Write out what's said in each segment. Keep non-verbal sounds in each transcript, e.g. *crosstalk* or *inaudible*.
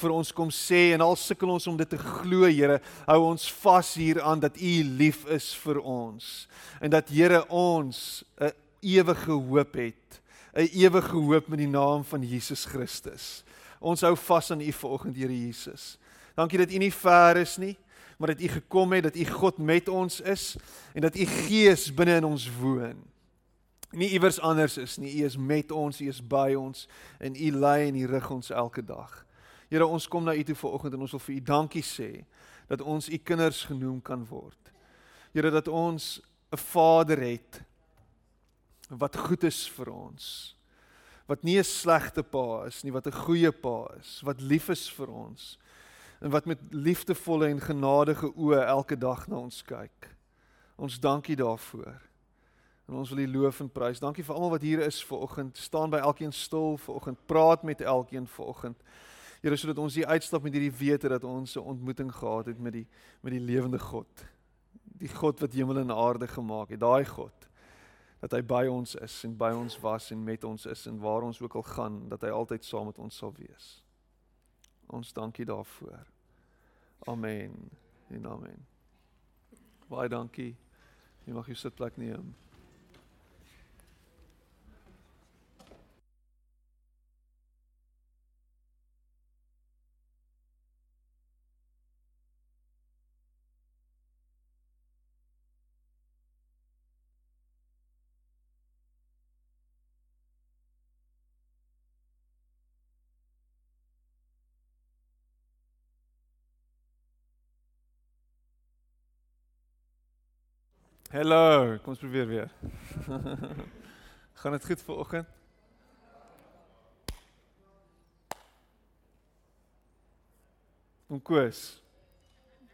vir ons kom sê en al sukkel ons om dit te glo, Here, hou ons vas hieraan dat U lief is vir ons en dat Here ons 'n ewige hoop het, 'n ewige hoop met die naam van Jesus Christus. Ons hou vas aan U vanoggend, Here Jesus. Dankie dat U nie ver is nie, maar dat U gekom het, dat U God met ons is en dat U Gees binne in ons woon nie iewers anders is nie. U is met ons, U is by ons en U lei en U rig ons elke dag. Here, ons kom na U toe vanoggend en ons wil vir U dankie sê dat ons U kinders genoem kan word. Here, dat ons 'n Vader het wat goed is vir ons. Wat nie 'n slegte pa is nie, wat 'n goeie pa is, wat lief is vir ons en wat met liefdevolle en genadige oë elke dag na ons kyk. Ons dankie daarvoor. En ons wil U loof en prys. Dankie vir almal wat hier is vanoggend. Staan by elkeen stil vanoggend. Praat met elkeen vanoggend. Here sodat ons hier uitstap met hierdie wete dat ons 'n ontmoeting gehad het met die met die lewende God. Die God wat hemel en aarde gemaak het. Daai God dat hy by ons is en by ons was en met ons is en waar ons ook al gaan, dat hy altyd saam met ons sal wees. Ons dankie daarvoor. Amen. En amen. Baie dankie. Jy mag jou sitplek neem. Hallo, kom ons probeer weer. *laughs* Gaan dit goed vir oggend? Kom koes.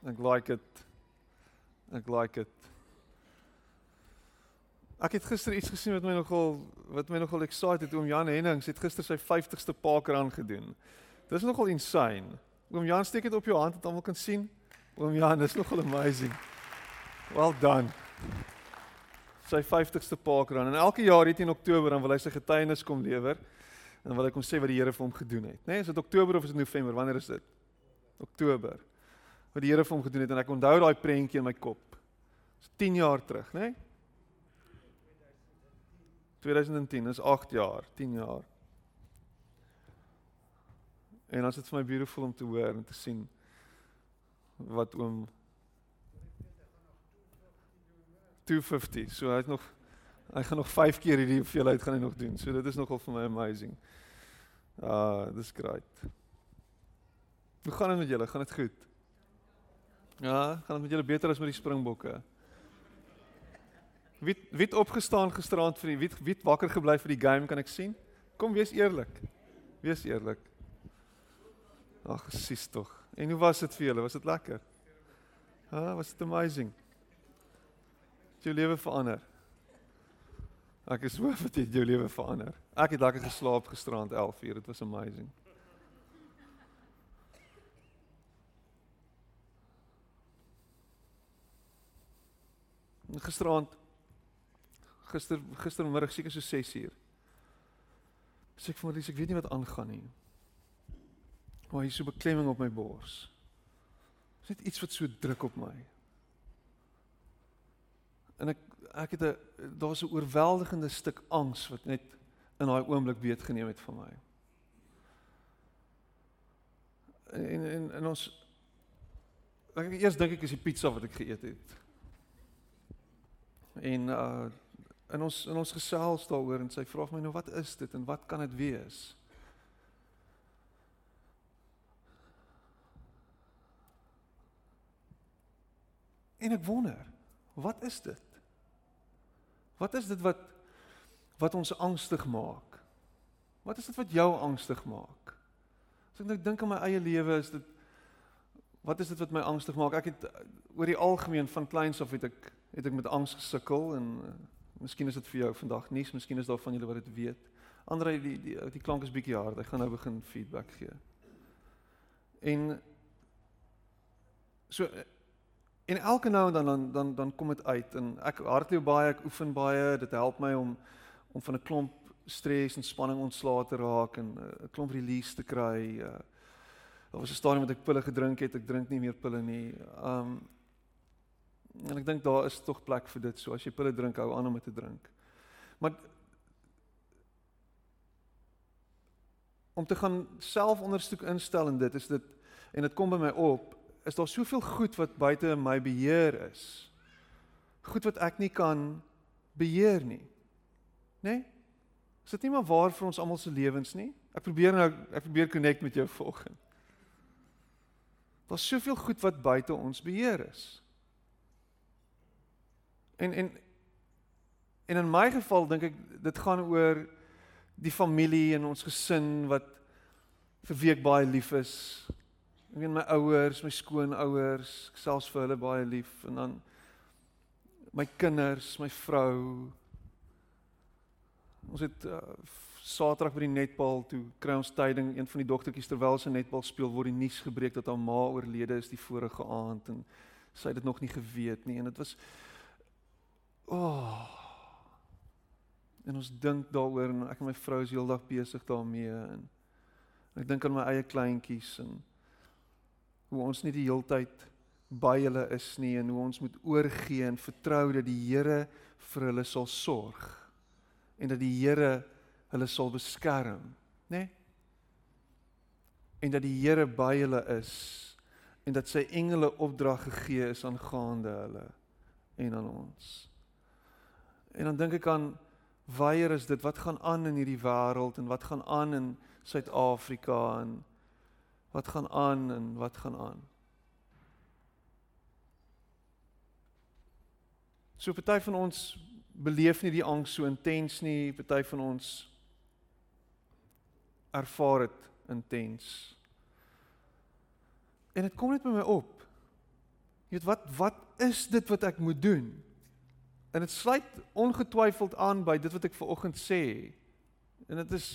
Ek like it. Ek like it. Ek het gister iets gesien wat my nogal wat my nogal excited oom Jan Hennings het gister sy 50ste parkrun gedoen. Dis nogal insane. Oom Jan steek dit op jou hand dat almal kan sien. Oom Jan, dis nogal amazing. Well done sy 50ste parkrun en elke jaar hier teen Oktober dan wil hy sy getuienis kom lewer en dan wil hy kom sê wat die Here vir hom gedoen het. Nê, nee, is dit Oktober of is dit November? Wanneer is dit? Oktober. Wat die Here vir hom gedoen het en ek onthou daai prentjie in my kop. Dis 10 jaar terug, nê? Nee? 2010, is 8 jaar, 10 jaar. En as dit vir my beautiful om te hoor en te sien wat oom 250. So hy het nog hy gaan nog 5 keer hierdie hoeveelheid gaan hy nog doen. So dit is nogal vir my amazing. Ah, dis great. Hoe gaan dit met julle? Gaan dit goed? Ja, gaan dit met julle beter as met die springbokke? Wie wie het opgestaan gisteraand vir die wie wie wakker gebly vir die game kan ek sien? Kom wees eerlik. Wees eerlik. Ag, sies tog. En hoe was dit vir julle? Was dit lekker? Ah, was dit amazing? Jou lewe verander? Ek is dat *laughs* dit jou lewe verander. Ek het lekker geslaap gisterand 11 uur. Dit was amazing. Gisterand gister gistermiddag seker so 6 uur. Sê ek vir my, ek weet nie wat aangaan nie. Maar hier is so beklemming op my bors. Dit iets wat so druk op my? En ek ek het 'n daar's 'n oorweldigende stuk angs wat net in daai oomblik weet geneem het van my. En en en ons ek eers dink ek is die pizza wat ek geëet het. En uh in ons in ons gesels daaroor en sy vra my nou wat is dit en wat kan dit wees? En ek wonder, wat is dit? Wat is dit wat wat ons angstig maak? Wat is dit wat jou angstig maak? As ek nou dink aan my eie lewe, is dit wat is dit wat my angstig maak? Ek het oor die algemeen van kleins af het ek het ek met angs gesukkel en uh, miskien is dit vir jou vandag nuus, miskien is daar van julle wat dit weet. Andre die die die klank is bietjie hard. Ek gaan nou begin feedback gee. En so En elke nou en dan dan dan dan kom dit uit en ek hardloop baie, ek oefen baie, dit help my om om van 'n klomp stres en spanning ontslae te raak en eh, 'n klomp release te kry. Uh Daar was 'n stadium wat ek pille gedrink het, ek drink nie meer pille nie. Um en ek dink daar is tog plek vir dit. So as jy pille drink, hou aan om te drink. Maar om te gaan selfondersoek instel en dit is dit en dit kom by my op, is daar soveel goed wat buite my beheer is. Goed wat ek nie kan beheer nie. Né? Nee? Is dit nie maar waar vir ons almal se lewens nie? Ek probeer nou ek probeer connect met jou volgens. Daar's soveel goed wat buite ons beheer is. En en en in my geval dink ek dit gaan oor die familie en ons gesin wat vir wie ek baie lief is. Ek weet my ouers, my skoonouers, ek selfs vir hulle baie lief. En dan my kinders, my vrou. Ons het uh, Saterdag by die netbal toe kry ons tyding. Een van die dogtertjies terwyl sy netbal speel word die nuus gebreek dat haar ma oorlede is die vorige aand. En sy het dit nog nie geweet nie. En dit was oh. En ons dink daaroor en ek en my vrou is heeldag besig daarmee. En ek dink aan my eie kleintjies en hoe ons nie die heeltyd by hulle is nie en hoe ons moet oorgee en vertrou dat die Here vir hulle sal sorg en dat die Here hulle sal beskerm, né? Nee? En dat die Here by hulle is en dat sy engele opdrag gegee is aangaande hulle en aan ons. En dan dink ek aan Weier is dit wat gaan aan in hierdie wêreld en wat gaan aan in Suid-Afrika en wat gaan aan en wat gaan aan. So party van ons beleef nie die angs so intens nie, party van ons ervaar dit intens. En dit kom net by my op. Jy weet wat wat is dit wat ek moet doen? En dit sluit ongetwyfeld aan by dit wat ek ver oggend sê. En dit is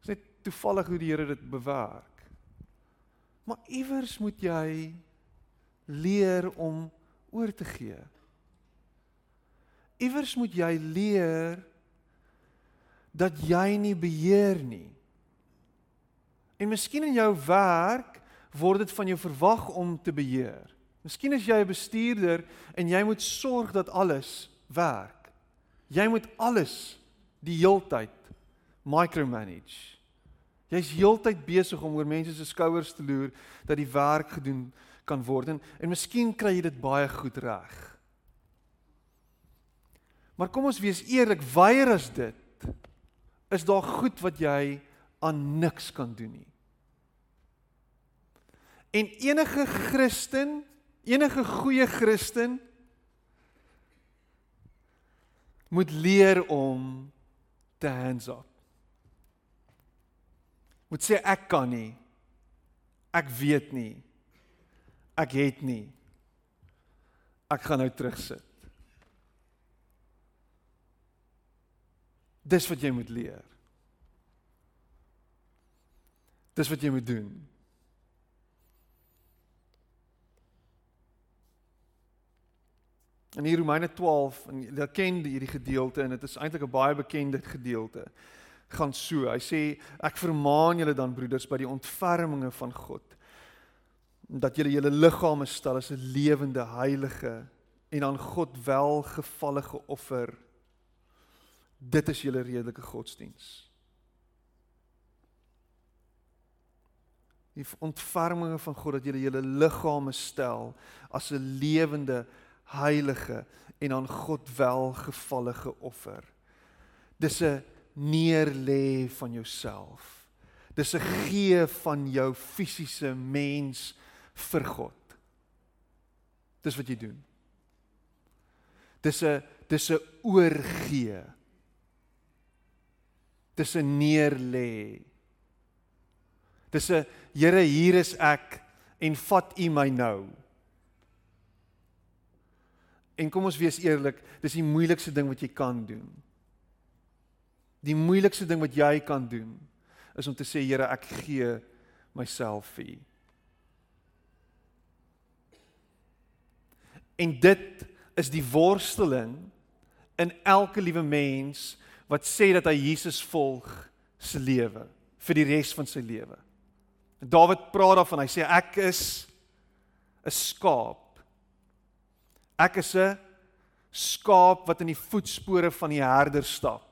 is net toevallig hoe die Here dit bewerk. Maar iewers moet jy leer om oor te gee. Iewers moet jy leer dat jy nie beheer nie. En miskien in jou werk word dit van jou verwag om te beheer. Miskien is jy 'n bestuurder en jy moet sorg dat alles werk. Jy moet alles die heeltyd micromanage. Jy's heeltyd besig om oor mense se skouers te loer dat die werk gedoen kan word en, en miskien kry jy dit baie goed reg. Maar kom ons wees eerlik, weier as dit is daar goed wat jy aan niks kan doen nie. En enige Christen Enige goeie Christen moet leer om te hands up. Moet sê ek kan nie. Ek weet nie. Ek het nie. Ek gaan nou terugsit. Dis wat jy moet leer. Dis wat jy moet doen. In Romeine 12 en jy ken hierdie gedeelte en dit is eintlik 'n baie bekende gedeelte. Gaan so. Hy sê ek vermaan julle dan broeders by die ontferminge van God dat julle julle liggame stel as 'n lewende heilige en aan God welgevallige offer. Dit is julle redelike godsdiens. Die ontferminge van God dat julle julle liggame stel as 'n lewende heilige en aan God welgevallige offer. Dis 'n neerlê van jouself. Dis 'n gee van jou fisiese mens vir God. Dis wat jy doen. Dis 'n dis 'n oorgee. Dis 'n neerlê. Dis 'n Here, hier is ek en vat U my nou. En kom ons wees eerlik, dis die moeilikste ding wat jy kan doen. Die moeilikste ding wat jy kan doen is om te sê Here, ek gee myself vir U. En dit is die worsteling in elke liewe mens wat sê dat hy Jesus volg se lewe vir die res van sy lewe. Dawid praat daarvan. Hy sê ek is 'n skaap. Ek is 'n skaap wat in die voetspore van die herder stap.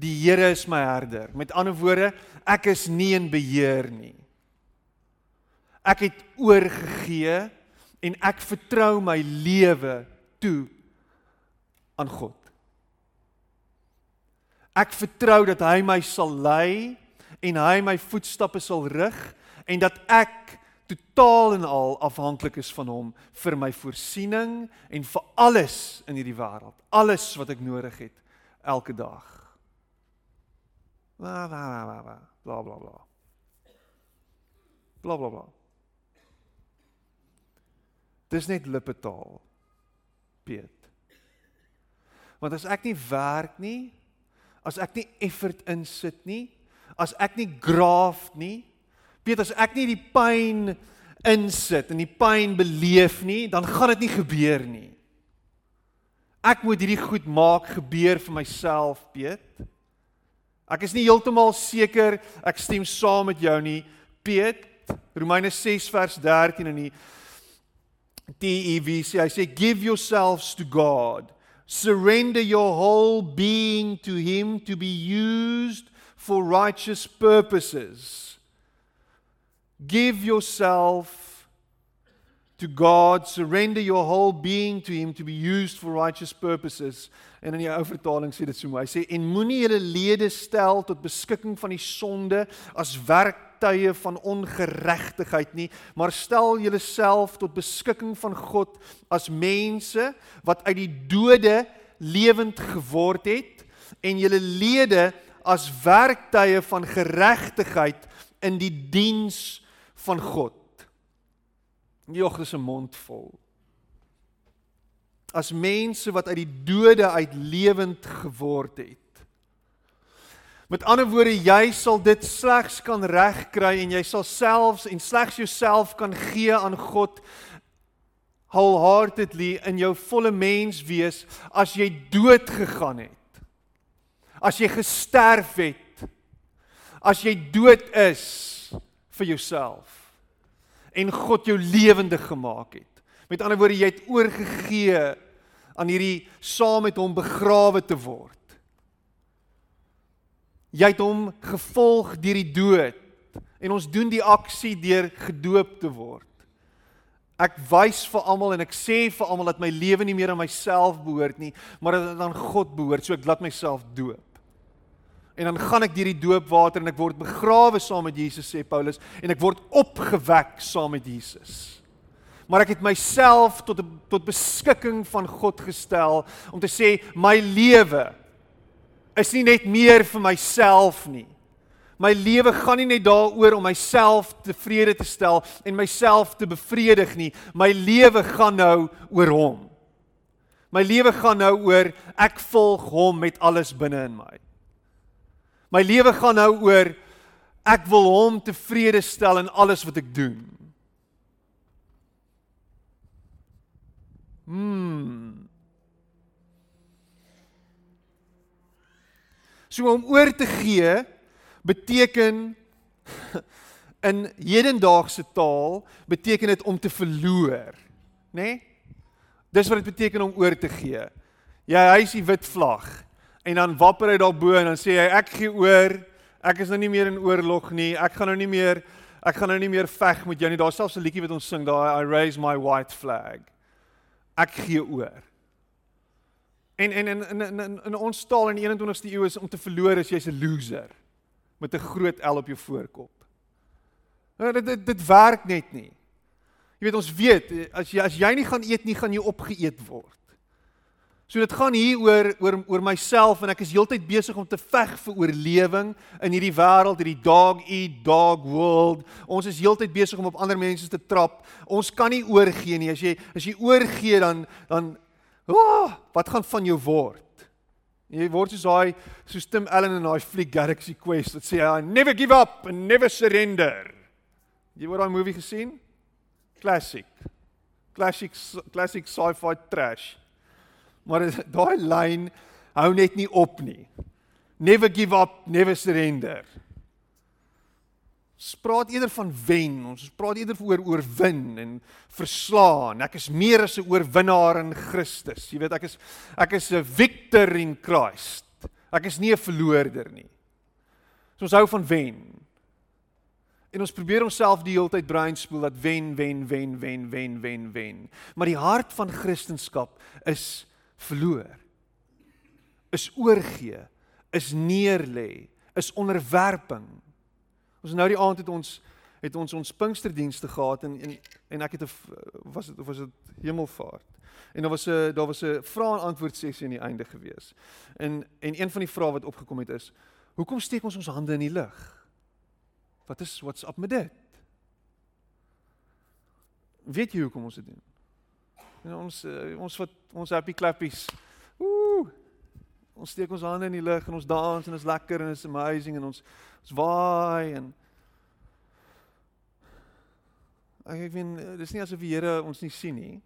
Die Here is my herder. Met ander woorde, ek is nie in beheer nie. Ek het oorgegee en ek vertrou my lewe toe aan God. Ek vertrou dat hy my sal lei en hy my voetstappe sal rig en dat ek totaal en al afhanklik is van hom vir my voorsiening en vir alles in hierdie wêreld, alles wat ek nodig het elke dag. Bla bla bla bla bla bla bla. Bla bla bla. Dis net lippetaal. Piet. Want as ek nie werk nie, as ek nie effort insit nie, as ek nie graaf nie, weet as ek nie die pyn insit en die pyn beleef nie, dan gaan dit nie gebeur nie. Ek moet hierdie goed maak gebeur vir myself, Piet. Ek is nie heeltemal seker ek stem saam met jou nie, Piet. Romeine 6 vers 13 in die TEV sê hy sê give yourselves to God. Surrender your whole being to him to be used for righteous purposes. Give yourself to God, surrender your whole being to him to be used for righteous purposes. En in die ou vertaling sê dit so mooi. Hy sê en moenie julle lede stel tot beskikking van die sonde as werktuie van ongeregtigheid nie, maar stel julleself tot beskikking van God as mense wat uit die dode lewend geword het en julle lede as werktuie van geregtigheid in die diens van God. Jogg is 'n mond vol as mense wat uit die dode uit lewend geword het. Met ander woorde, jy sal dit slegs kan regkry en jy sal selfs en slegs jouself kan gee aan God wholeheartedly in jou volle mens wees as jy dood gegaan het. As jy gesterf het. As jy dood is vir jouself en God jou lewendig gemaak het. Met ander woorde, jy het oorgegee aan hierdie saam met hom begrawe te word. Jy het hom gevolg deur die dood en ons doen die aksie deur gedoop te word. Ek wys vir almal en ek sê vir almal dat my lewe nie meer aan myself behoort nie, maar dat dit aan God behoort, so ek laat myself doop. En dan gaan ek deur die doopwater en ek word begrawe saam met Jesus sê Paulus en ek word opgewek saam met Jesus maar ek het myself tot tot beskikking van God gestel om te sê my lewe is nie net meer vir myself nie. My lewe gaan nie net daaroor om myself tevrede te stel en myself te bevredig nie. My lewe gaan nou oor hom. My lewe gaan nou oor ek volg hom met alles binne in my. My lewe gaan nou oor ek wil hom tevrede stel in alles wat ek doen. Hmm. So om oor te gee beteken *laughs* in hedendaagse taal beteken dit om te verloor, né? Nee? Dis wat dit beteken om oor te gee. Jy hy's die wit vlag en dan wapper hy daarbo en dan sê hy ek gee oor. Ek is nou nie meer in oorlog nie. Ek gaan nou nie meer ek gaan nou nie meer veg met jou nie. Daar's selfs 'n liedjie wat ons sing daai I raise my white flag ek gee oor. En en in in in in ons taal in die 21ste eeu is om te verloor as jy's 'n loser met 'n groot L op jou voorkop. Nou dit dit dit werk net nie. Jy weet ons weet as jy as jy nie gaan eet nie, gaan jy opgeëet word. So dit gaan hier oor oor oor myself en ek is heeltyd besig om te veg vir oorlewing in hierdie wêreld, hierdie dog eat dog world. Ons is heeltyd besig om op ander mense te trap. Ons kan nie oorgee nie. As jy as jy oorgee dan dan oh, wat gaan van jou word? Jy word soos daai soos Tim Allen in daai fliek Galaxy Quest wat sê I never give up and never surrender. Jy het daai movie gesien? Classic. Classic classic sci-fi trash. Maar *laughs* daai lyn hou net nie op nie. Never give up, never surrender. Ons praat eerder van wen, ons praat eerder oor oorwin en verslaan. Ek is meer as 'n oorwinnaar in Christus. Jy weet, ek is ek is 'n victor in Christ. Ek is nie 'n verloorder nie. So ons hou van wen. En ons probeer onsself die hele tyd breinspoel dat wen, wen, wen, wen, wen, wen, wen. Maar die hart van Christendom is verloor. Is oorgee, is neerlê, is onderwerping. Ons nou die aand het ons het ons ons Pinksterdienste gehad en en en ek het 'n was dit of was dit Hemelvaart. En daar was 'n daar was 'n vrae en antwoord sessie aan die einde gewees. En en een van die vrae wat opgekom het is: Hoekom steek ons ons hande in die lug? Wat is what's up met dit? Weet jy hoekom ons dit doen? En ons uh, ons wat ons happy clappies. Ooh. Ons steek ons hande in die lug en ons dans en is lekker en is amazing en ons Ons waai en ek ek weet dis nie asof die Here ons nie sien nie.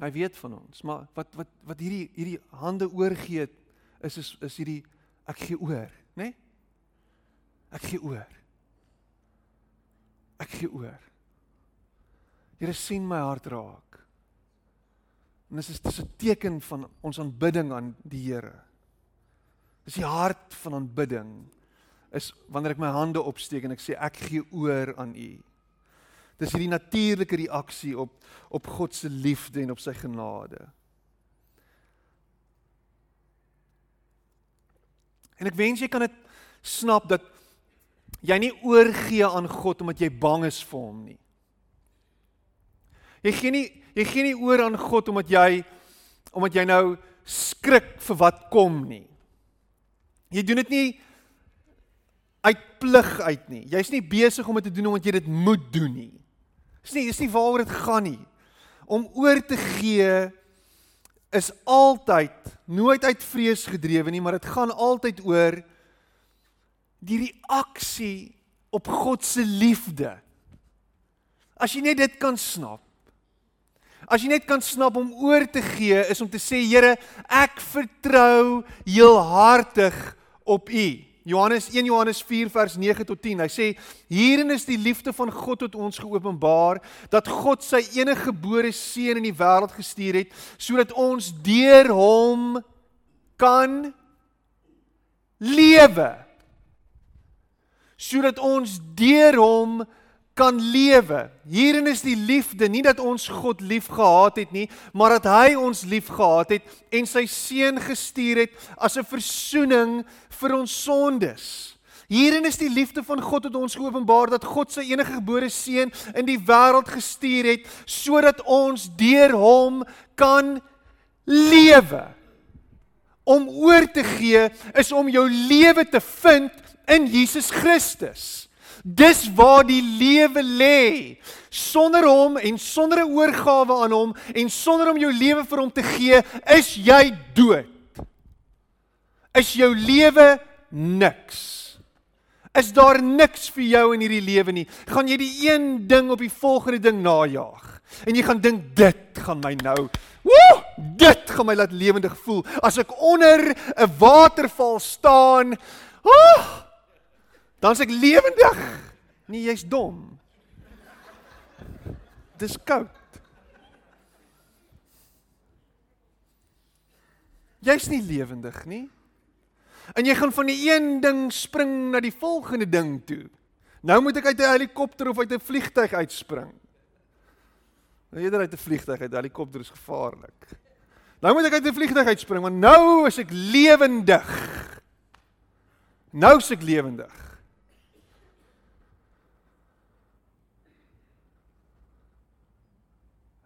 Hy weet van ons, maar wat wat wat hierdie hierdie hande oorgee is is is hierdie ek gee oor, né? Nee? Ek gee oor. Ek gee oor. Here sien my hart raak. En dis is dis 'n teken van ons aanbidding aan die Here. Dis die hart van aanbidding is wanneer ek my hande opsteek en ek sê ek gee oor aan U. Dis hierdie natuurlike reaksie op op God se liefde en op sy genade. En ek wens jy kan dit snap dat jy nie oorgee aan God omdat jy bang is vir hom nie. Jy gee nie jy gee nie oor aan God omdat jy omdat jy nou skrik vir wat kom nie. Jy doen dit nie uit plig uit nie. Jy's nie besig om dit te doen omdat jy dit moet doen nie. Dis nie dis nie waaroor dit gaan nie. Om oor te gee is altyd nooit uit vrees gedrewe nie, maar dit gaan altyd oor die reaksie op God se liefde. As jy net dit kan snap. As jy net kan snap om oor te gee is om te sê Here, ek vertrou heelhartig op U. Johannes 1 Johannes 4 vers 9 tot 10. Hy sê hierin is die liefde van God tot ons geopenbaar dat God sy enige gebore seun in die wêreld gestuur het sodat ons deur hom kan lewe. Sodat ons deur hom kan lewe. Hierin is die liefde, nie dat ons God liefgehad het nie, maar dat hy ons liefgehad het en sy seun gestuur het as 'n verzoening vir ons sondes. Hierin is die liefde van God tot ons geopenbaar dat God sy enige gebore seun in die wêreld gestuur het sodat ons deur hom kan lewe. Om oor te gee is om jou lewe te vind in Jesus Christus. Dis waar die lewe lê. Sonder hom en sonder 'n oorgawe aan hom en sonder om jou lewe vir hom te gee, is jy dood. Is jou lewe niks. Is daar niks vir jou in hierdie lewe nie? Gaan jy die een ding op die volgende ding najag? En jy gaan dink dit gaan my nou Woe! Dit gaan my laat lewendig voel as ek onder 'n waterval staan. Oh! Dan is ek lewendig. Nee, jy's dom. Dis koud. Jy's nie lewendig nie. En jy gaan van die een ding spring na die volgende ding toe. Nou moet ek uit 'n helikopter of uit 'n vliegtyg uitspring. Nou eerder uit 'n vliegtyg uit, 'n helikopter is gevaarlik. Nou moet ek uit 'n vliegtyg uitspring want nou is ek lewendig. Nou is ek lewendig.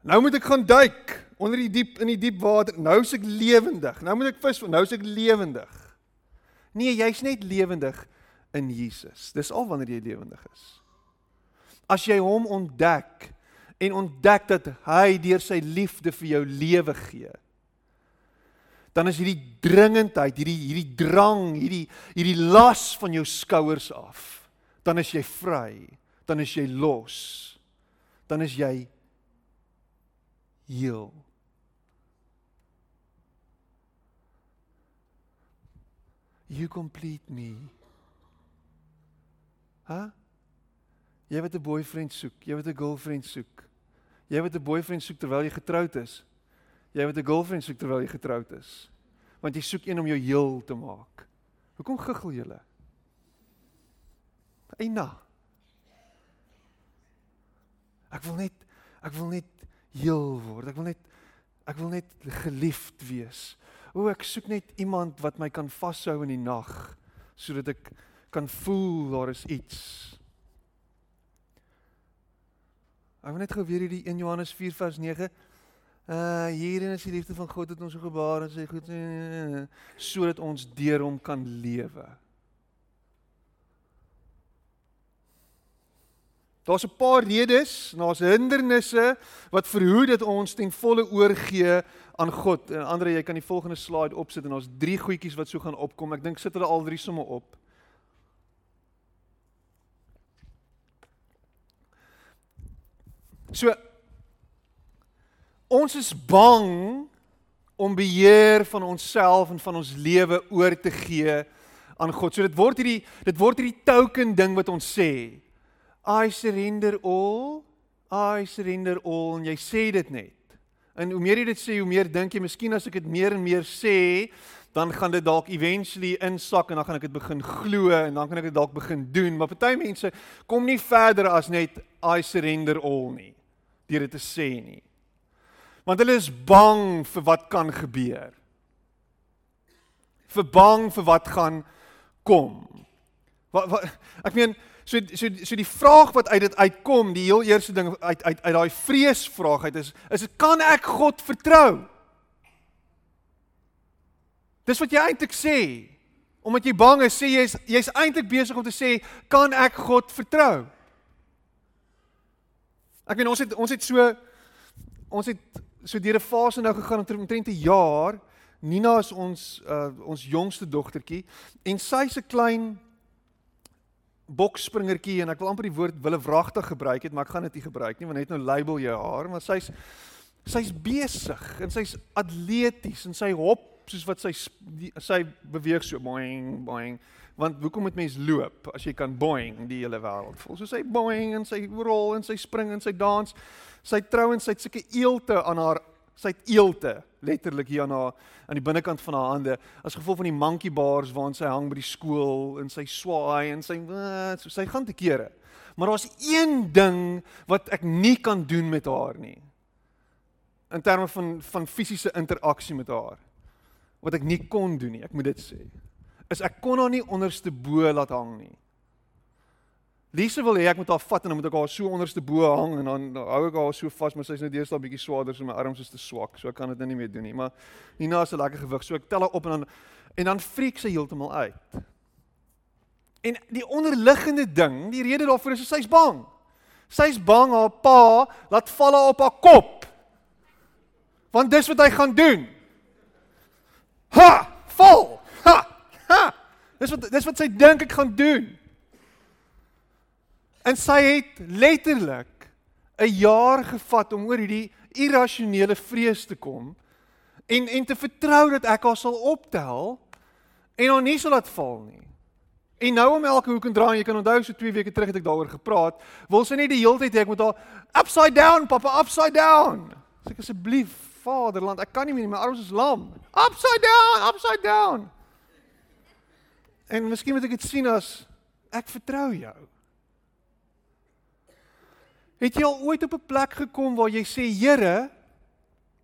Nou moet ek gaan duik onder die diep in die diep water. Nou is ek lewendig. Nou moet ek vis, nou is ek lewendig. Nee, jy's net lewendig in Jesus. Dis al wanneer jy lewendig is. As jy hom ontdek en ontdek dat hy deur sy liefde vir jou lewe gee, dan is hierdie dringendheid, hierdie hierdie drang, hierdie hierdie las van jou skouers af. Dan is jy vry. Dan is jy los. Dan is jy heel. You complete me. Hæ? Jy wat 'n boyfriend soek, jy wat 'n girlfriend soek. Jy wat 'n boyfriend soek terwyl jy getroud is. Jy wat 'n girlfriend soek terwyl jy getroud is. Want jy soek een om jou heel te maak. Hoekom giggel julle? Eina. Ek wil net ek wil net heel word. Ek wil net ek wil net geliefd wees. O, ek soek net iemand wat my kan vashou in die nag sodat ek kan voel daar is iets. Ek wil net gou weer hierdie 1 Johannes 4 vers 9 Uh hierin is die liefde van God het ons gebaar en sê goed sodat ons deur hom kan lewe. Daar's 'n paar redes, daar's hindernisse wat verhoed dat ons ten volle oorgee aan God. En Andre, jy kan die volgende slide opsit en ons drie goedjies wat so gaan opkom. Ek dink sit hulle al drie somme op. So ons is bang om beheer van onsself en van ons lewe oor te gee aan God. So dit word hierdie dit word hierdie token ding wat ons sê. I surrender all. I surrender all en jy sê dit net. En hoe meer jy dit sê, hoe meer dink jy miskien as ek dit meer en meer sê, dan gaan dit dalk eventually insak en dan gaan ek dit begin glo en dan kan ek dit dalk begin doen. Maar party mense kom nie verder as net I surrender all nie deur dit te sê nie. Want hulle is bang vir wat kan gebeur. Vir bang vir wat gaan kom. Wat, wat ek meen so so so die vraag wat uit dit uitkom, die heel eerste ding uit uit uit daai vreesvraag uit is is kan ek God vertrou? Dis wat jy eintlik sê. Omdat jy bang is, sê jy's jy's eintlik besig om te sê kan ek God vertrou? Ek meen ons het ons het so ons het so deur 'n fase nou gegaan omtrent 'n jaar. Nina is ons uh ons jongste dogtertjie en sy's 'n klein bokspringertjie en ek wil amper die woord wille wragtig gebruik het, maar ek gaan dit nie gebruik nie want net nou label jy haar, maar sy's sy's besig en sy's atleties en sy hop soos wat sy sy beweeg so boing boing want hoekom moet mens loop as jy kan boing die hele wêreld vol? So sy boing en sy rol en sy spring en sy dans sy trouens sy het sulke eelte aan haar sy het eelte letterlik hier aan haar aan die binnekant van haar hande as gevolg van die monkey bars waaraan sy hang by die skool en sy swaai en sy so sy gaan te kere. Maar daar's een ding wat ek nie kan doen met haar nie in terme van van fisiese interaksie met haar wat ek nie kon doen nie ek moet dit sê is ek kon haar nie onderste bo laat hang nie Lise wil hê ek moet haar vat en dan moet ek haar so onderste bo hang en dan hou ek haar so vas, maar sy's net deesdae bietjie swaarder, so my arms is te swak, so ek kan dit nou nie meer doen nie. Maar Nina is 'n lekker gewig, so ek tel haar op en dan en dan freak sy heeltemal uit. En die onderliggende ding, die rede daarvoor is sy's bang. Sy's bang haar pa laat val op haar kop. Want dis wat hy gaan doen. Ha! Val. Ha! Ha! Dis wat dis wat sy dink ek gaan doen. En sy het letterlik 'n jaar gevat om oor hierdie irrasionele vrees te kom en en te vertrou dat ek haar sal optel en haar nie sal laat val nie. En nou om elke hoek en draai, jy kan onthou so 2 weke terug het ek daaroor gepraat, wil sy net die hele tyd hê ek moet haar upside down, papa, upside down. Sê ek asseblief, Vaderland, ek kan nie meer, my arms is lam. Upside down, upside down. En miskien moet ek dit sien as ek vertrou jou. Het jy al ooit op 'n plek gekom waar jy sê Here,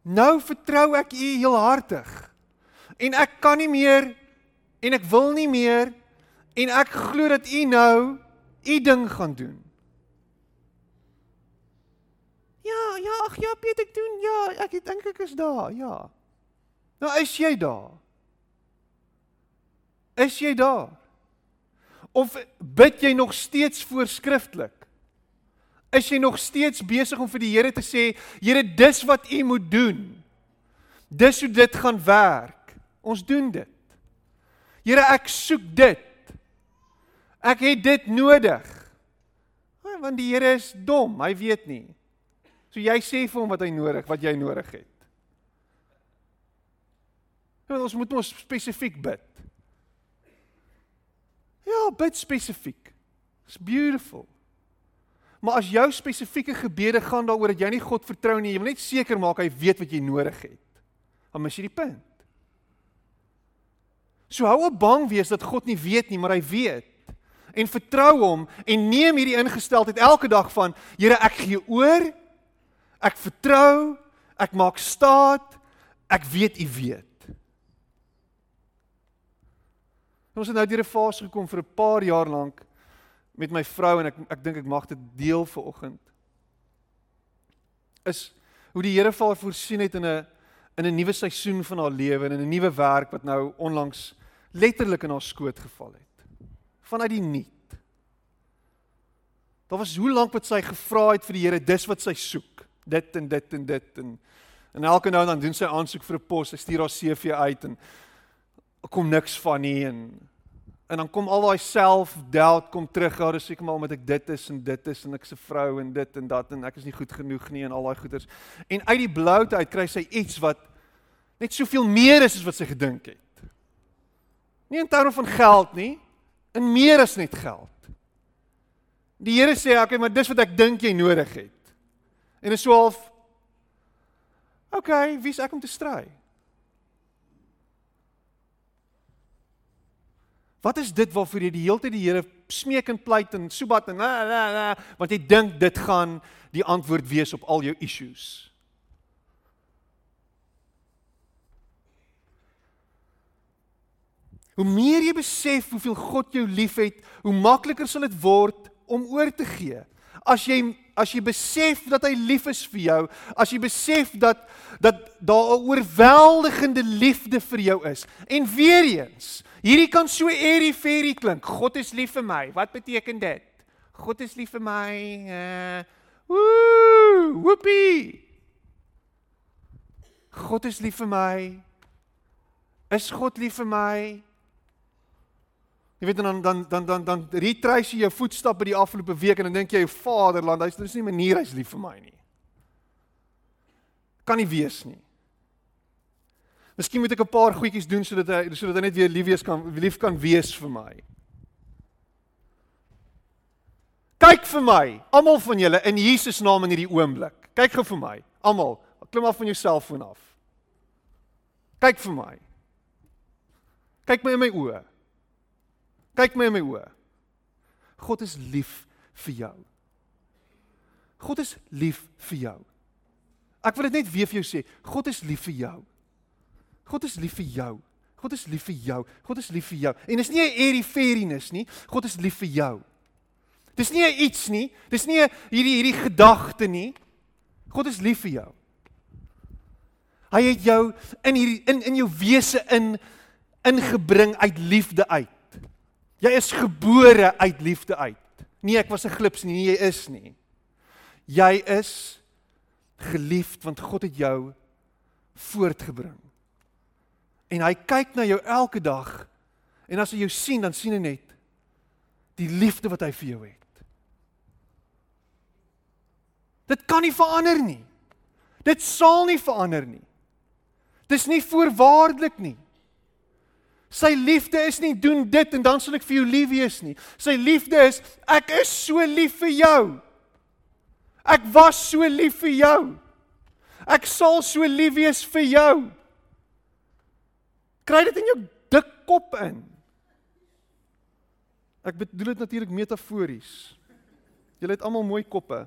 nou vertrou ek U heelhartig. En ek kan nie meer en ek wil nie meer en ek glo dat U nou U ding gaan doen. Ja, ja, ag ja, Piet, ek doen. Ja, ek dink ek is daar. Ja. Nou is jy daar. Is jy daar? Of bid jy nog steeds voorskriftelik? Is jy nog steeds besig om vir die Here te sê, Here, dis wat U moet doen. Dis hoe dit gaan werk. Ons doen dit. Here, ek soek dit. Ek het dit nodig. Want die Here is dom, hy weet nie. So jy sê vir hom wat hy nodig, wat jy nodig het. Want ons moet ons spesifiek bid. Ja, bid spesifiek. It's beautiful. Maar as jou spesifieke gebede gaan daaroor dat jy nie God vertrou nie, jy wil net seker maak hy weet wat jy nodig het. Dan mis jy die punt. So hou op bang wees dat God nie weet nie, maar hy weet. En vertrou hom en neem hierdie ingesteldheid elke dag van Here, ek gee oor. Ek vertrou, ek maak staat, ek weet U weet. Ons het nou deur 'n fase gekom vir 'n paar jaar lank met my vrou en ek ek dink ek mag dit deel vir oggend. Is hoe die Here vir haar voorsien het in 'n in 'n nuwe seisoen van haar lewe en in 'n nuwe werk wat nou onlangs letterlik in haar skoot geval het. Vanuit die niet. Daar was hoe lank wat sy gevra het vir die Here dis wat sy soek. Dit en dit en dit en en elke nou en dan doen sy aansoek vir 'n pos. Sy stuur haar CV uit en kom niks van nie en en dan kom al daai self-doubt kom terug. Ja, dis seker maar omdat ek dit is en dit is en ek se vrou en dit en dat en ek is nie goed genoeg nie en al daai goeters. En uit die bloute uit kry sy iets wat net soveel meer is as wat sy gedink het. Nie in terme van geld nie, in meer as net geld. Die Here sê, "Oké, okay, maar dis wat ek dink jy nodig het." En is so half Oké, okay, wie's ek om te stry? Wat is dit waarvoor jy die hele tyd die Here smeek en pleit en sobat en na na na want jy dink dit gaan die antwoord wees op al jou issues? Hoe meer jy besef hoeveel God jou liefhet, hoe makliker sal dit word om oor te gee. As jy as jy besef dat hy lief is vir jou, as jy besef dat dat daar 'n oorweldigende liefde vir jou is. En weer eens, Hierdie kan so airy fairy klink. God is lief vir my. Wat beteken dit? God is lief vir my. Uh woo! Whoopie. God is lief vir my. Is God lief vir my? Jy weet dan dan dan dan dan retrace jy jou voetstappe die afgelope week en dan dink jy, "Vaderland, hy's dis nie manier hy's lief vir my nie." Kan nie wees nie. Miskien moet ek 'n paar goedjies doen sodat hy sodat hy net weer lief wees kan lief kan wees vir my. Kyk vir my, almal van julle in Jesus naam in hierdie oomblik. Kyk gou vir my, almal. Klim af van jou selfoon af. Kyk vir my. Kyk my in my oë. Kyk my in my oë. God is lief vir jou. God is lief vir jou. Ek wil dit net weer vir jou sê, God is lief vir jou. God is lief vir jou. God is lief vir jou. God is lief vir jou. En dis nie 'n airy fairiness nie. God is lief vir jou. Dis nie iets nie. Dis nie hierdie hierdie gedagte nie. God is lief vir jou. Hy het jou in hierdie in in jou wese in ingebring uit liefde uit. Jy is gebore uit liefde uit. Nee, ek was 'n glips nie, jy is nie. Jy is geliefd want God het jou voortgebring. En hy kyk na jou elke dag. En as hy jou sien, dan sien hy net die liefde wat hy vir jou het. Dit kan nie verander nie. Dit sal nie verander nie. Dis nie voorwaardelik nie. Sy liefde is nie doen dit en dan sal ek vir jou lief wees nie. Sy liefde is ek is so lief vir jou. Ek was so lief vir jou. Ek sal so lief wees vir jou. Kry dit in jou dik kop in. Ek bedoel dit natuurlik metafories. Julle het almal mooi koppe.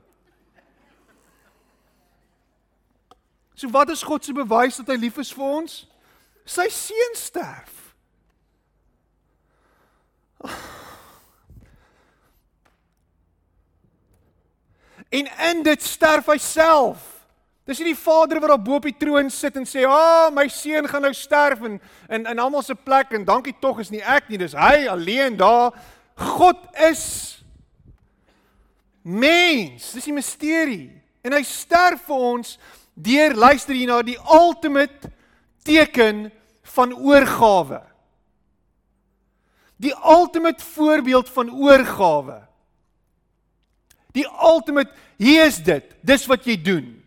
So wat is God se bewys dat hy lief is vir ons? Sy seun sterf. *sighs* En in dit sterf hy self. Dis nie die Vader wat daar bo op die troon sit en sê, "Ag, oh, my seun gaan nou sterf en in in almal se plek en dankie tog is nie ek nie, dis hy alleen daar. God is mens. Dis 'n misterie. En hy sterf vir ons deur luister hier na die ultimate teken van oorgawe. Die ultimate voorbeeld van oorgawe. Die ultimate hier is dit. Dis wat jy doen.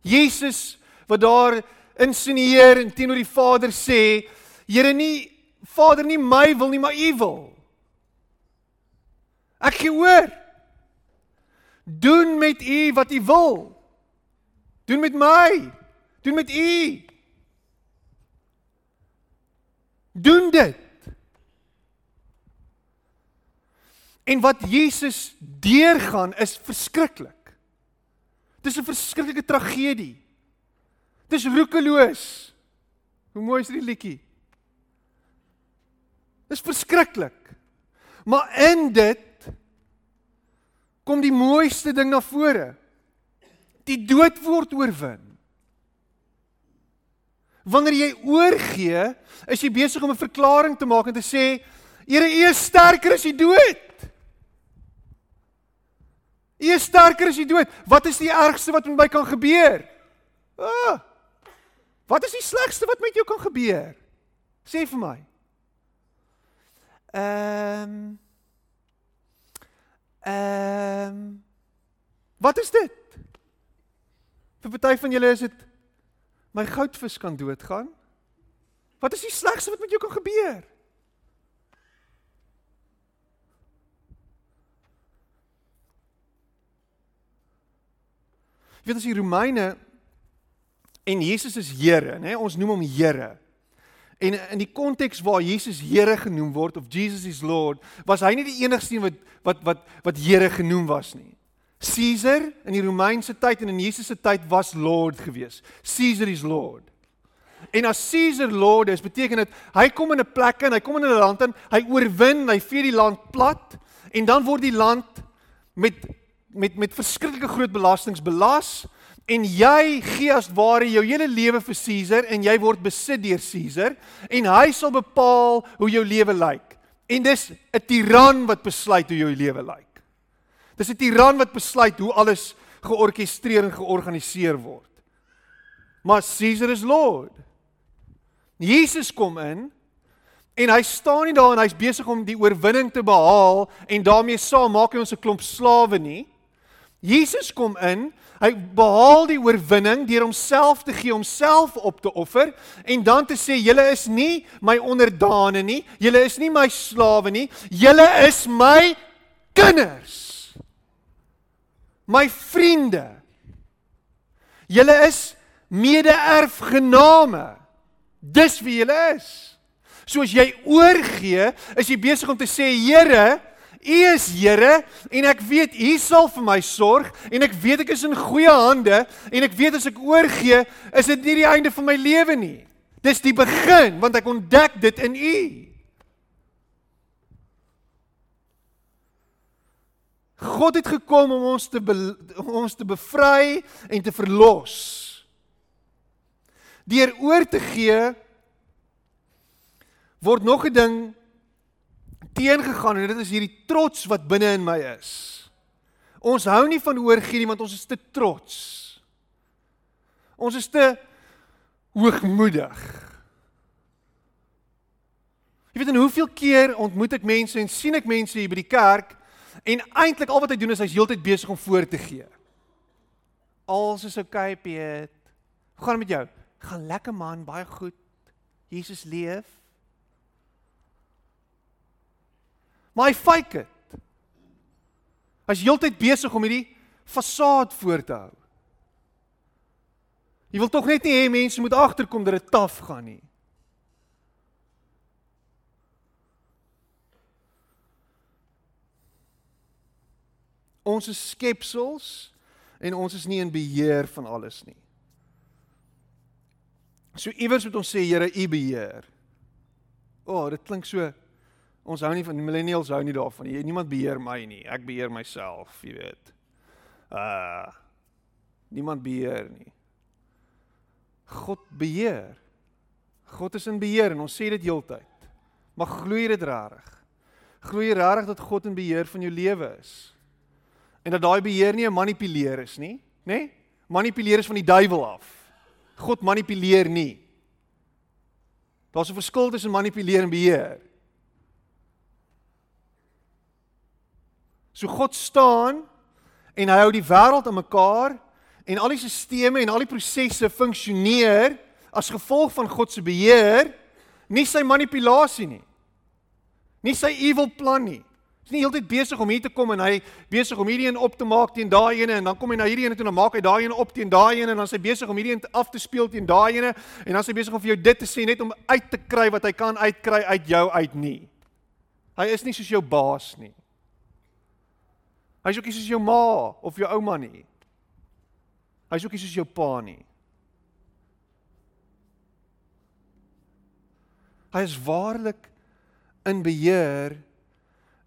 Jesus wat daar insinieer en teenoor die Vader sê, Here nie Vader nie my wil nie, maar U wil. Ek gee oor. Doen met u wat u wil. Doen met my. Doen met u. Doen dit. En wat Jesus deurgaan is verskriklik. Dis 'n verskriklike tragedie. Dis roekeloos. Hoe mooi is hierdie liedjie? Dis verskriklik. Maar in dit kom die mooiste ding na vore. Die dood word oorwin. Wanneer jy oorgee, is jy besig om 'n verklaring te maak en te sê, Here, U is sterker as die dood. U is sterker as die dood. Wat is die ergste wat met my kan gebeur? Ah, wat is die slegste wat met jou kan gebeur? Sê vir my. Ehm um, Ehm um, Wat is dit? Vir party van julle is dit my goudvis kan doodgaan. Wat is die slegste wat met jou kan gebeur? Weet as die Romeine en Jesus is Here, nê? Ons noem hom Here. En in die konteks waar Jesus Here genoem word of Jesus is Lord, was hy nie die enigste wat wat wat wat Here genoem was nie. Caesar in die Romeinse tyd en in Jesus se tyd was Lord gewees. Caesar is Lord. En as Caesar Lord is, beteken dit hy kom in 'n plek en hy kom in 'n land en hy oorwin, hy vee die land plat en dan word die land met met met verskriklike groot belastings belas en jy gee as ware jou hele lewe vir Caesar en jy word besit deur Caesar en hy sal bepaal hoe jou lewe lyk. En dis 'n tiran wat besluit hoe jou lewe lyk. Dis 'n tiran wat besluit hoe alles georkestreer en georganiseer word. Maar Caesar is Lord. Jesus kom in en hy staan nie daar en hy's besig om die oorwinning te behaal en daarmee saam maak hy ons 'n klomp slawe nie. Jesus kom in Hy behaal die oorwinning deur homself te gee, homself op te offer en dan te sê julle is nie my onderdane nie, julle is nie my slawe nie, julle is my kinders. My vriende. Julle is mede-erfgename. Dis wie julle is. Soos jy oorgee, is jy besig om te sê Here, U is Here en ek weet U sal vir my sorg en ek weet ek is in goeie hande en ek weet as ek oorgee, is dit nie die einde van my lewe nie. Dis die begin want ek ontdek dit in U. God het gekom om ons te om ons te bevry en te verlos. Deur oor te gee word nog 'n ding teengegaan en dit is hierdie trots wat binne in my is. Ons hou nie van oorgee nie want ons is te trots. Ons is te hoogmoedig. Jy weet en hoeveel keer ontmoet ek mense en sien ek mense hier by die kerk en eintlik al wat hy doen is hy's heeltyd besig om voor te gee. Alles is okay, Piet. Hoe gaan dit met jou? Gaan lekker man, baie goed. Jesus leef. Maar hy fake dit. Hy's heeltyd besig om hierdie fasaad voor te hou. Jy wil tog net nie hê mense moet agterkom dat dit taaf gaan nie. Ons is skepsels en ons is nie in beheer van alles nie. So iewers moet ons sê Here, U beheer. O, oh, dit klink so Ons hou nie van die millennials hou nie daarvan nie. Niemand beheer my nie. Ek beheer myself, jy weet. Uh niemand beheer nie. God beheer. God is in beheer en ons sê dit heeltyd. Maar glo jy dit regtig? Glo jy regtig dat God in beheer van jou lewe is? En dat daai beheer nie 'n manipuleer is nie, nê? Nee? Manipuleer is van die duiwel af. God manipuleer nie. Daar's 'n verskil tussen manipuleer en beheer. So God staan en hy hou die wêreld aan mekaar en al die stelsels en al die prosesse funksioneer as gevolg van God se beheer, nie sy manipulasie nie. Nie sy evil plan nie. Hy's nie heeltyd besig om hier te kom en hy besig om hierdie een op te maak teen daai ene en dan kom hy na hierdie ene toe en dan maak hy daai ene op teen daai ene en dan is hy besig om hierdie een af te speel teen daai ene en dan is hy besig om vir jou dit te sê net om uit te kry wat hy kan uitkry uit jou uit nie. Hy is nie soos jou baas nie. Hy's ook nie soos jou ma of jou ouma nie. Hy's ook nie soos jou pa nie. Hy is waarlik in beheer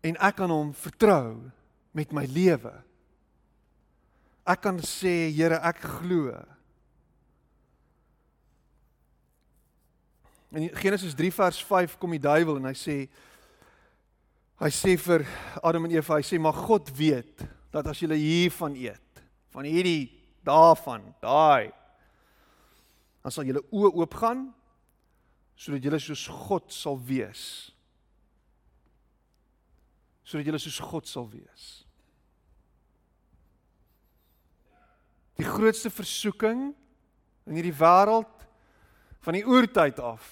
en ek kan hom vertrou met my lewe. Ek kan sê Here, ek glo. In Genesis 3 vers 5 kom die duiwel en hy sê hy sê vir Adam en Eva, hy sê maar God weet dat as julle hiervan eet, van hierdie daarvan, daai dan sal julle oë oopgaan sodat julle soos God sal wees sodat jy soos God sal wees. Die grootste versoeking in hierdie wêreld van die oertyd af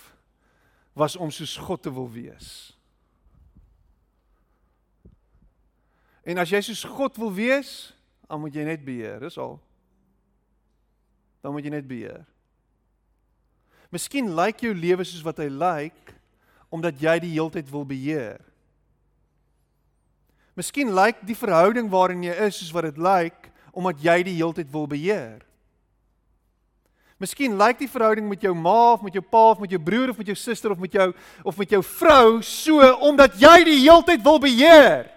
was om soos God te wil wees. En as jy soos God wil wees, dan moet jy net beheer, dis al. Dan moet jy net beheer. Miskien lyk jou lewe soos wat hy lyk omdat jy die heeltyd wil beheer. Miskien lyk die verhouding waarin jy is soos wat dit lyk omdat jy die heeltyd wil beheer. Miskien lyk die verhouding met jou ma of met jou pa of met jou broer of met jou suster of met jou of met jou vrou so omdat jy die heeltyd wil beheer.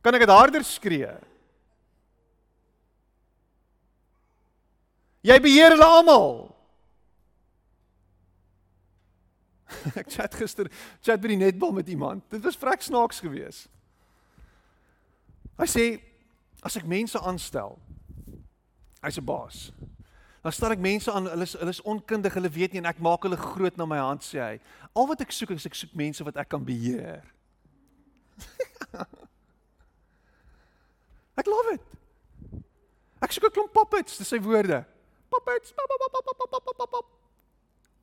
Kan ek dit harder skree? Jy beheer hulle almal. *laughs* ek chat gister chat by die netbal met iemand. Dit was vrek snaaks geweest. Hy sê as ek mense aanstel, hy's 'n baas. Dan stel ek mense aan, hulle is hulle is onkundig, hulle weet nie en ek maak hulle groot na my hand sê hy. Al wat ek soek is ek soek mense wat ek kan beheer. *laughs* ek love it. Ek soek 'n klomp puppets, dis sy woorde. Puppets. Pop, pop, pop, pop, pop, pop, pop.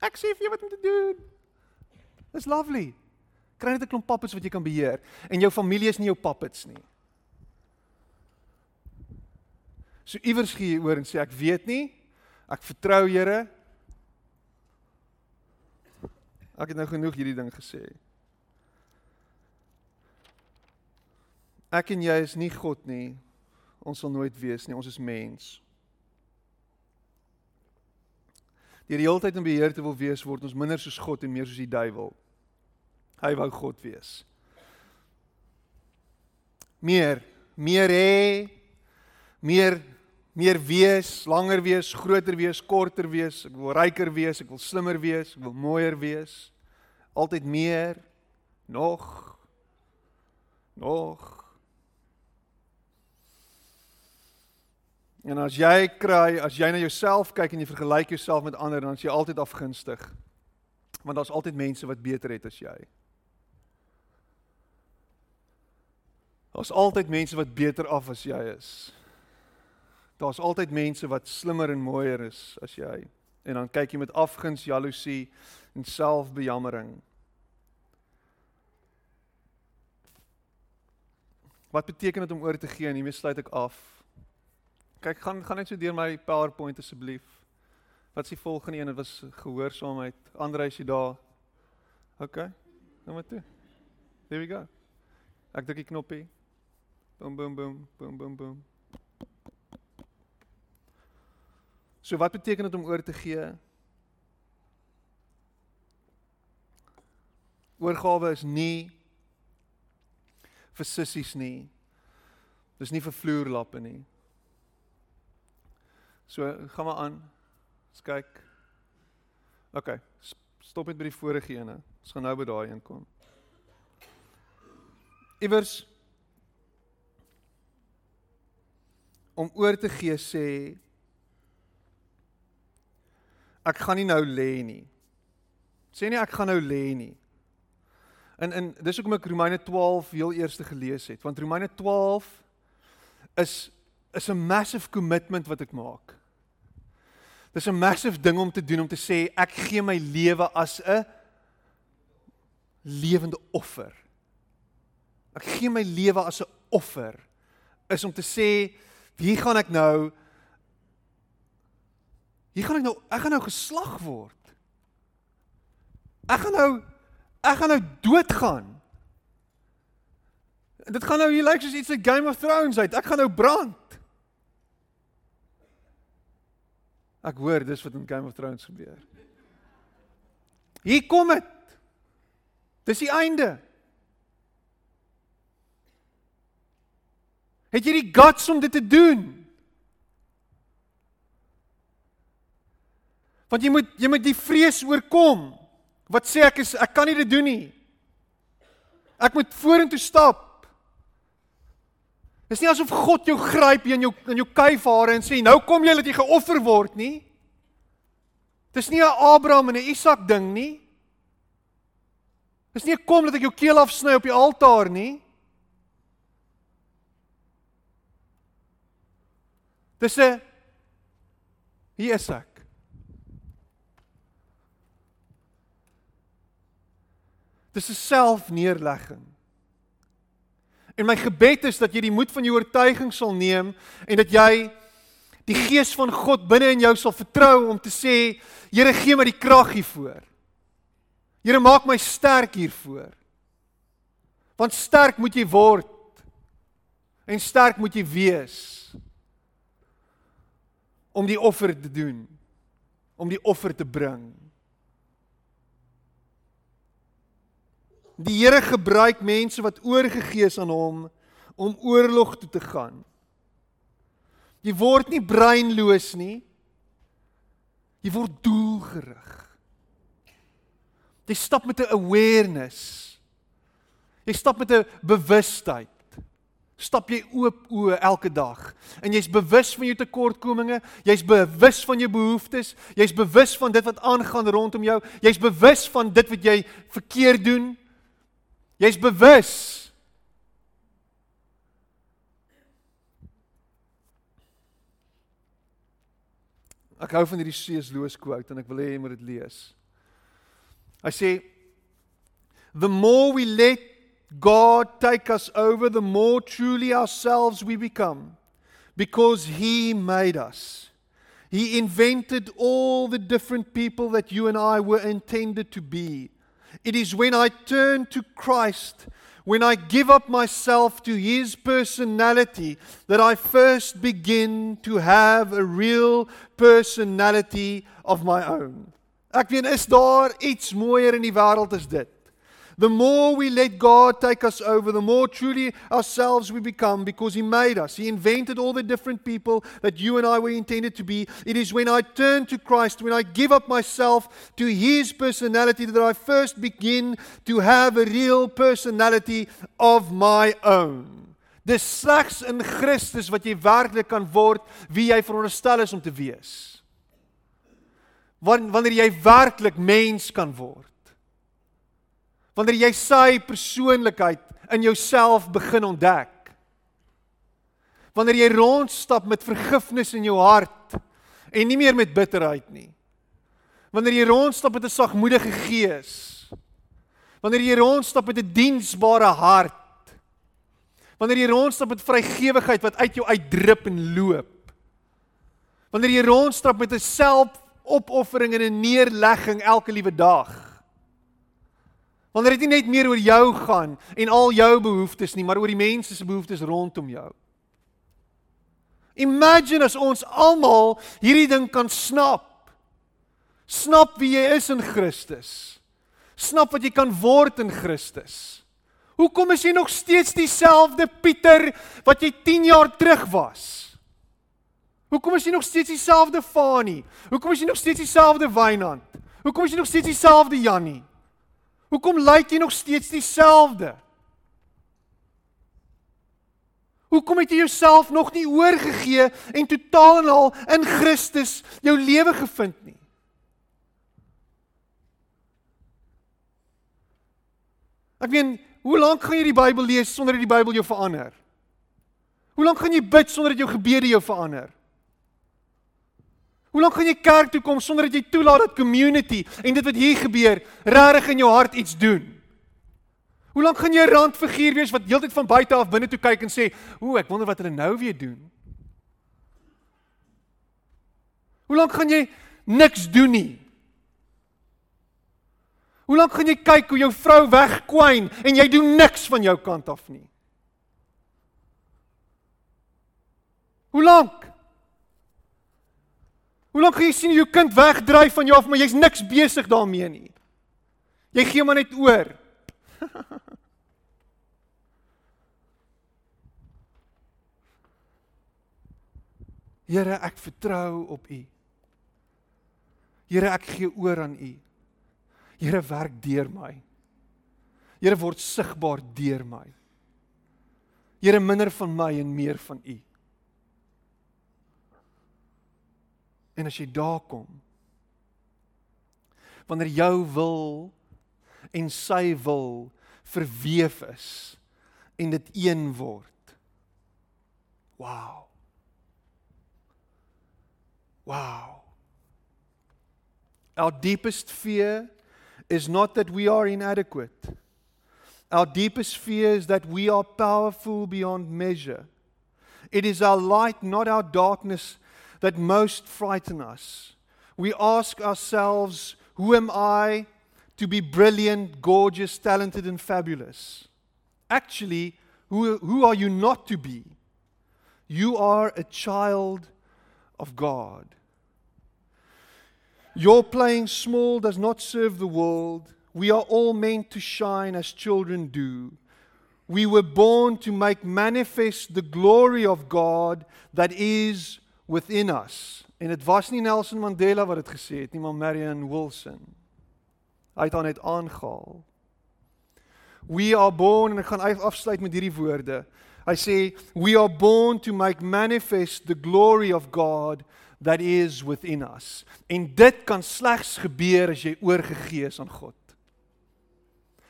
Ek sê vir jou wat om te doen. Dis lovely. Kry net 'n klomp puppets wat jy kan beheer en jou familie is nie jou puppets nie. So iewers gee jy oor en sê ek weet nie. Ek vertrou Here. Ek het nou genoeg hierdie ding gesê. Ek en jy is nie God nie. Ons sal nooit wees nie. Ons is mens. Deur die hele tyd in beheer te wil wees, word ons minder soos God en meer soos die duiwel. Hy wou God wees. Meer, meer hê, meer meer wees, langer wees, groter wees, korter wees, ek wil ryker wees, ek wil slimmer wees, ek wil mooier wees. Altyd meer, nog nog. En as jy kry, as jy na jouself kyk en jy vergelyk jouself met ander, dan is jy altyd afgunstig. Want daar's altyd mense wat beter het as jy. Daar's altyd mense wat beter af as jy is. Daar's altyd mense wat slimmer en mooier is as jy. En dan kyk jy met afguns, jaloesie en selfbejammering. Wat beteken dit om oor te gee en hiermee sluit ek af. Kyk, gaan gaan net so deur my PowerPoint asseblief. Wat is die volgende een? Dit was gehoorsaamheid. Andre is jy daar? OK. Nou maar toe. There we go. Ek druk die knoppie. Boom boom boom boom boom boom. So wat beteken dit om oor te gee? Oorgawe is nie vir sissies nie. Dis nie vir vloerlappe nie. So gaan maar aan. Ons kyk. OK. Stop net by die vorige ene. Ons gaan nou by daai een kom. Iewers om oor te gee sê ek gaan nie nou lê nie. Sê nie ek gaan nou lê nie. En en dis hoekom ek Romeine 12 heel eers gelees het, want Romeine 12 is is 'n massive commitment wat ek maak. Dis 'n massive ding om te doen om te sê ek gee my lewe as 'n lewende offer. Ek gee my lewe as 'n offer is om te sê hier gaan ek nou hier gaan ek nou ek gaan nou geslag word. Ek gaan nou ek gaan nou doodgaan. Dit gaan nou hier lyk soos iets uit Game of Thrones uit. Ek gaan nou brand. Ek hoor dis wat in Game of Thrones gebeur. Hier kom dit. Dis die einde. Het jy die guts om dit te doen? Want jy moet jy moet die vrees oorkom. Wat sê ek is ek kan nie dit doen nie. Ek moet vorentoe stap. Dis nie asof God jou gryp in jou in jou kuifhare en sê nou kom jy dat jy geoffer word nie. Dis nie 'n Abraham en 'n Isak ding nie. Dis nie kom dat ek jou keel afsny op die altaar nie. Dis 'n Hier is ek. Dis 'n selfneerlegging. En my gebed is dat jy die moed van jou oortuiging sal neem en dat jy die gees van God binne in jou sal vertrou om te sê, Here gee my die krag hiervoor. Here maak my sterk hiervoor. Want sterk moet jy word. En sterk moet jy wees om die offer te doen, om die offer te bring. Die Here gebruik mense wat oorgegee is aan hom om oorlog toe te gaan. Jy word nie breinloos nie. Jy word doelgerig. Jy stap met 'n awareness. Jy stap met 'n bewustheid. Stap jy oop oë elke dag en jy's bewus van jou tekortkominge, jy's bewus van jou behoeftes, jy's bewus van dit wat aangaan rondom jou, jy's bewus van dit wat jy verkeerd doen. Jy's bewus. Ek hou van hierdie C.S. Lewis quote en ek wil hê jy moet dit lees. Hy sê the more we let God take us over the more truly ourselves we become because he made us. He invented all the different people that you and I were intended to be. It is when I turn to Christ, when I give up myself to His personality, that I first begin to have a real personality of my own. Ek weet is daar iets mooier in die wêreld as dit? The more we let God take us over, the more truly ourselves we become because He made us. He invented all the different people that you and I were intended to be. It is when I turn to Christ, when I give up myself to His personality, that I first begin to have a real personality of my own. Dis slegs in Christus wat jy werklik kan word wie jy veronderstel is om te wees. Wanneer jy werklik mens kan word wanneer jy sy persoonlikheid in jouself begin ontdek. Wanneer jy rondstap met vergifnis in jou hart en nie meer met bitterheid nie. Wanneer jy rondstap met 'n sagmoedige gees. Wanneer jy rondstap met 'n diensbare hart. Wanneer jy rondstap met vrygewigheid wat uit jou uitdrup en loop. Wanneer jy rondstap met 'n selfopoffering en 'n neerlegging elke liewe dag. Wanneer dit nie net meer oor jou gaan en al jou behoeftes nie, maar oor die mense se behoeftes rondom jou. Imagine as ons almal hierdie ding kan snap. Snap wie jy is in Christus. Snap wat jy kan word in Christus. Hoekom is jy nog steeds dieselfde Pieter wat jy 10 jaar terug was? Hoekom is jy nog steeds dieselfde Fanie? Hoekom is jy nog steeds dieselfde Wynand? Hoekom is jy nog steeds dieselfde Jannie? Hoekom lyk jy nog steeds dieselfde? Hoekom het jy jouself nog nie oorgegee en totaal en al in Christus jou lewe gevind nie? Ek meen, hoe lank gaan jy die Bybel lees sonder dat die Bybel jou verander? Hoe lank gaan jy bid sonder dat jou gebede jou verander? Hoe lank gaan jy kerk toe kom sonder dat jy toelaat dat community en dit wat hier gebeur regtig in jou hart iets doen? Hoe lank gaan jy 'n randfiguur wees wat heeltyd van buite af binne toe kyk en sê, "Ooh, ek wonder wat hulle nou weer doen." Hoe lank gaan jy niks doen nie? Hoe lank gaan jy kyk hoe jou vrou wegkwyn en jy doen niks van jou kant af nie? Hoe lank? Hoe lank gaan jy sien jou kind wegdryf van jou af maar jy's niks besig daarmee nie? Jy gee maar net oor. *laughs* Here, ek vertrou op U. Here, ek gee oor aan U. Here, werk deur my. Here, word sigbaar deur my. Here, minder van my en meer van U. En as jy daar kom, wanneer jou wil en sy wil verweef is en dit een word. Wow. Wow. Our deepest fear is not that we are inadequate. Our deepest fear is that we are powerful beyond measure. It is our light, not our darkness, that most frighten us. We ask ourselves, Who am I to be brilliant, gorgeous, talented, and fabulous? Actually, who, who are you not to be? You are a child of God. Your playing small does not serve the world. We are all meant to shine as children do. We were born to make manifest the glory of God that is within us. En dit was nie Nelson Mandela wat dit gesê het nie, maar Marion Wilson. Hy het aan dit aangehaal. We are born en ek gaan afsluit met hierdie woorde. Hy sê we are born to make manifest the glory of God that is within us. En dit kan slegs gebeur as jy oorgegee is aan God.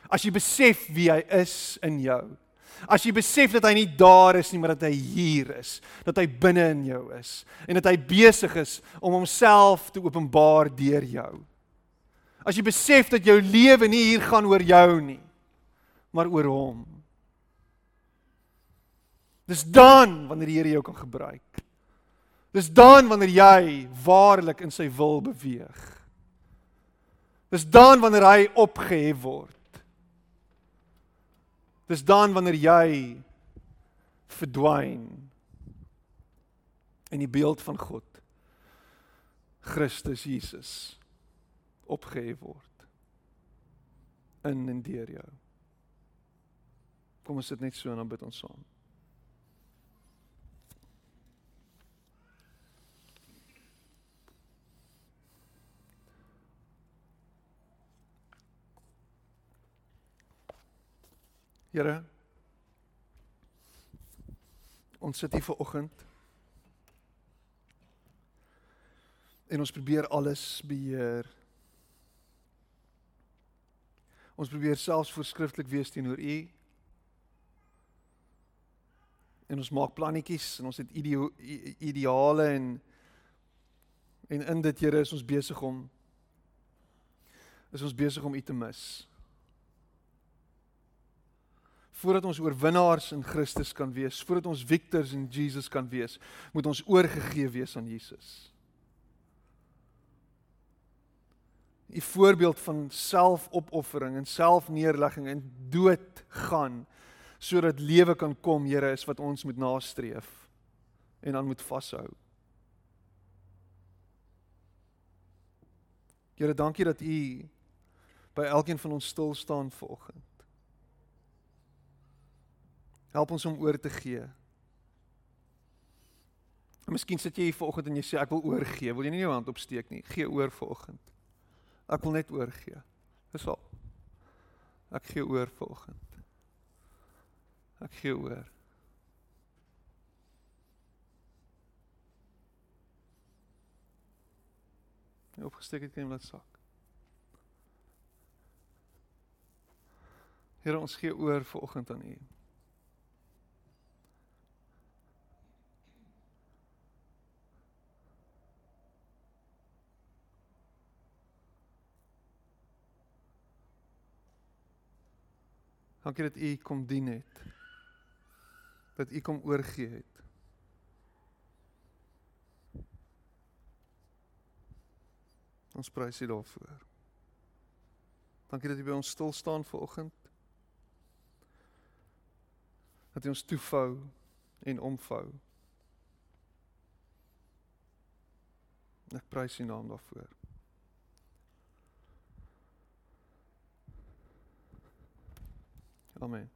As jy besef wie hy is in jou. As jy besef dat hy nie daar is nie, maar dat hy hier is, dat hy binne in jou is en dat hy besig is om homself te openbaar deur jou. As jy besef dat jou lewe nie hier gaan oor jou nie, maar oor hom. Dis dan wanneer die Here jou kan gebruik. Dis dan wanneer jy waarlik in sy wil beweeg. Dis dan wanneer hy opgehef word. Dis dan wanneer jy verdwyn in die beeld van God. Christus Jesus opgehef word in en deur jou. Kom ons sit net so en dan bid ons saam. Here ons sit hier ver oggend en ons probeer alles beheer. Ons probeer selfs voorskrifklik wees teenoor U. En ons maak plannetjies en ons het ideo, ideale en en in dit Here is ons besig om is ons besig om U te mis voordat ons oorwinnaars in Christus kan wees, voordat ons victors in Jesus kan wees, moet ons oorgegee wees aan Jesus. 'n Voorbeeld van selfopoffering en selfneerlegging en dood gaan sodat lewe kan kom, Here, is wat ons moet nastreef en dan moet vashou. Here, dankie dat U by elkeen van ons stil staan vanoggend. Help ons om oor te gee. En miskien sit jy hier vanoggend en jy sê ek wil oorgee. Wil jy nie jou hand opsteek nie? Gee oor vanoggend. Ek wil net oorgee. Dis al. Ek gee oor vanoggend. Ek gee oor. Jy opgesteek het kan jy laat sak. Here ons gee oor vanoggend aan U. Dankie dat U kom dien het. Dat U kom oorgee het. Ons prys U daarvoor. Dankie dat U by ons stil staan vanoggend. Dat U ons toefou en omvou. Ek prys U naam daarvoor. Amen.